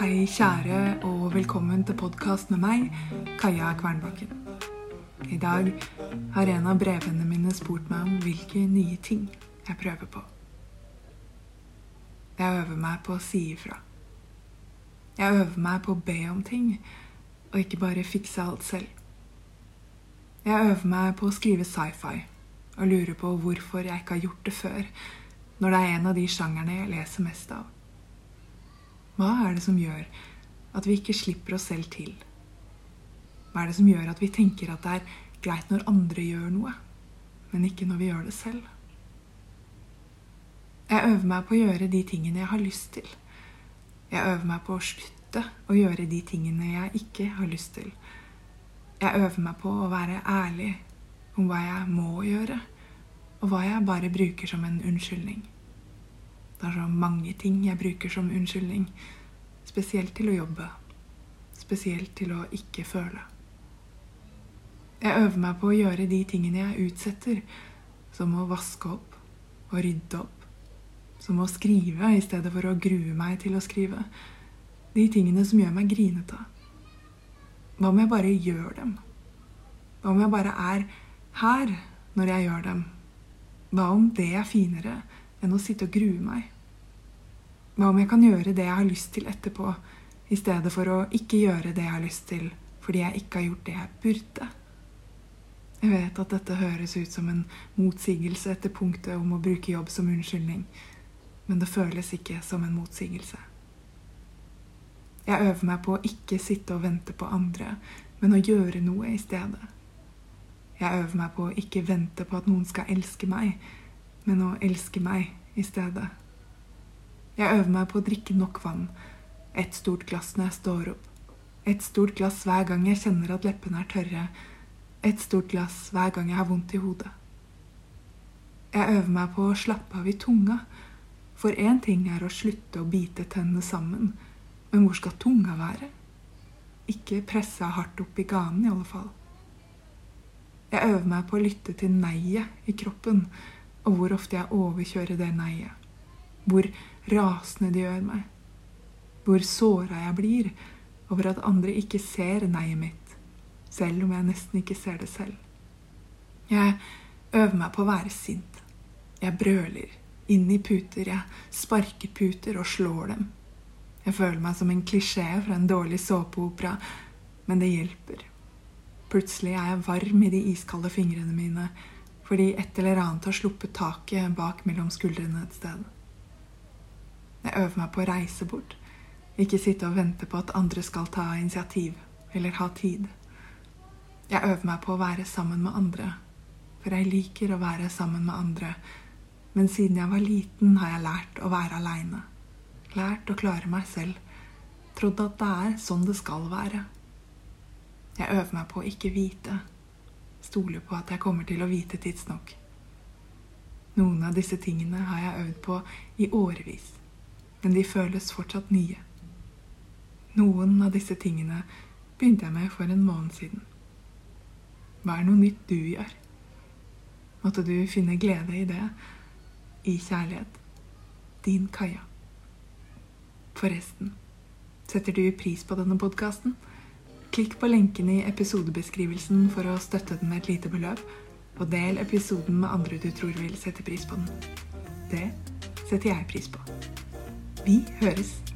Hei, kjære, og velkommen til podkast med meg, Kaja Kvernbakken. I dag har en av brevene mine spurt meg om hvilke nye ting jeg prøver på. Jeg øver meg på å si ifra. Jeg øver meg på å be om ting, og ikke bare fikse alt selv. Jeg øver meg på å skrive sci-fi, og lurer på hvorfor jeg ikke har gjort det før, når det er en av de sjangerne jeg leser mest av. Hva er det som gjør at vi ikke slipper oss selv til? Hva er det som gjør at vi tenker at det er greit når andre gjør noe, men ikke når vi gjør det selv? Jeg øver meg på å gjøre de tingene jeg har lyst til. Jeg øver meg på å slutte å gjøre de tingene jeg ikke har lyst til. Jeg øver meg på å være ærlig om hva jeg må gjøre, og hva jeg bare bruker som en unnskyldning. Det er så mange ting jeg bruker som unnskyldning. Spesielt til å jobbe. Spesielt til å ikke føle. Jeg øver meg på å gjøre de tingene jeg utsetter, som å vaske opp og rydde opp. Som å skrive i stedet for å grue meg til å skrive. De tingene som gjør meg grinete. Hva om jeg bare gjør dem? Hva om jeg bare er her når jeg gjør dem? Hva om det er finere enn å sitte og grue meg? Hva om jeg kan gjøre det jeg har lyst til etterpå, i stedet for å ikke gjøre det jeg har lyst til fordi jeg ikke har gjort det jeg burde? Jeg vet at dette høres ut som en motsigelse etter punktet om å bruke jobb som unnskyldning, men det føles ikke som en motsigelse. Jeg øver meg på å ikke sitte og vente på andre, men å gjøre noe i stedet. Jeg øver meg på å ikke vente på at noen skal elske meg, men å elske meg i stedet. Jeg øver meg på å drikke nok vann. Et stort glass når jeg står opp. Et stort glass hver gang jeg kjenner at leppene er tørre. Et stort glass hver gang jeg har vondt i hodet. Jeg øver meg på å slappe av i tunga. For én ting er å slutte å bite tennene sammen, men hvor skal tunga være? Ikke pressa hardt opp i ganen, i alle fall. Jeg øver meg på å lytte til neiet i kroppen, og hvor ofte jeg overkjører det neiet. Hvor rasende det gjør meg. Hvor såra jeg blir over at andre ikke ser neiet mitt, selv om jeg nesten ikke ser det selv. Jeg øver meg på å være sint. Jeg brøler inn i puter, jeg sparker puter og slår dem. Jeg føler meg som en klisjé fra en dårlig såpeopera, men det hjelper. Plutselig er jeg varm i de iskalde fingrene mine fordi et eller annet har sluppet taket bak mellom skuldrene et sted. Jeg øver meg på å reise bort, ikke sitte og vente på at andre skal ta initiativ eller ha tid. Jeg øver meg på å være sammen med andre, for jeg liker å være sammen med andre, men siden jeg var liten, har jeg lært å være aleine. Lært å klare meg selv. Trodd at det er sånn det skal være. Jeg øver meg på å ikke vite. Stole på at jeg kommer til å vite tidsnok. Noen av disse tingene har jeg øvd på i årevis men de føles fortsatt nye. Noen av disse tingene begynte jeg med for en måned siden. Hva er noe nytt du gjør? Måtte du finne glede i det, i kjærlighet. Din Kaja. Forresten, setter du pris på denne podkasten? Klikk på lenken i episodebeskrivelsen for å støtte den med et lite beløp, og del episoden med andre du tror vil sette pris på den. Det setter jeg pris på. Vi høres.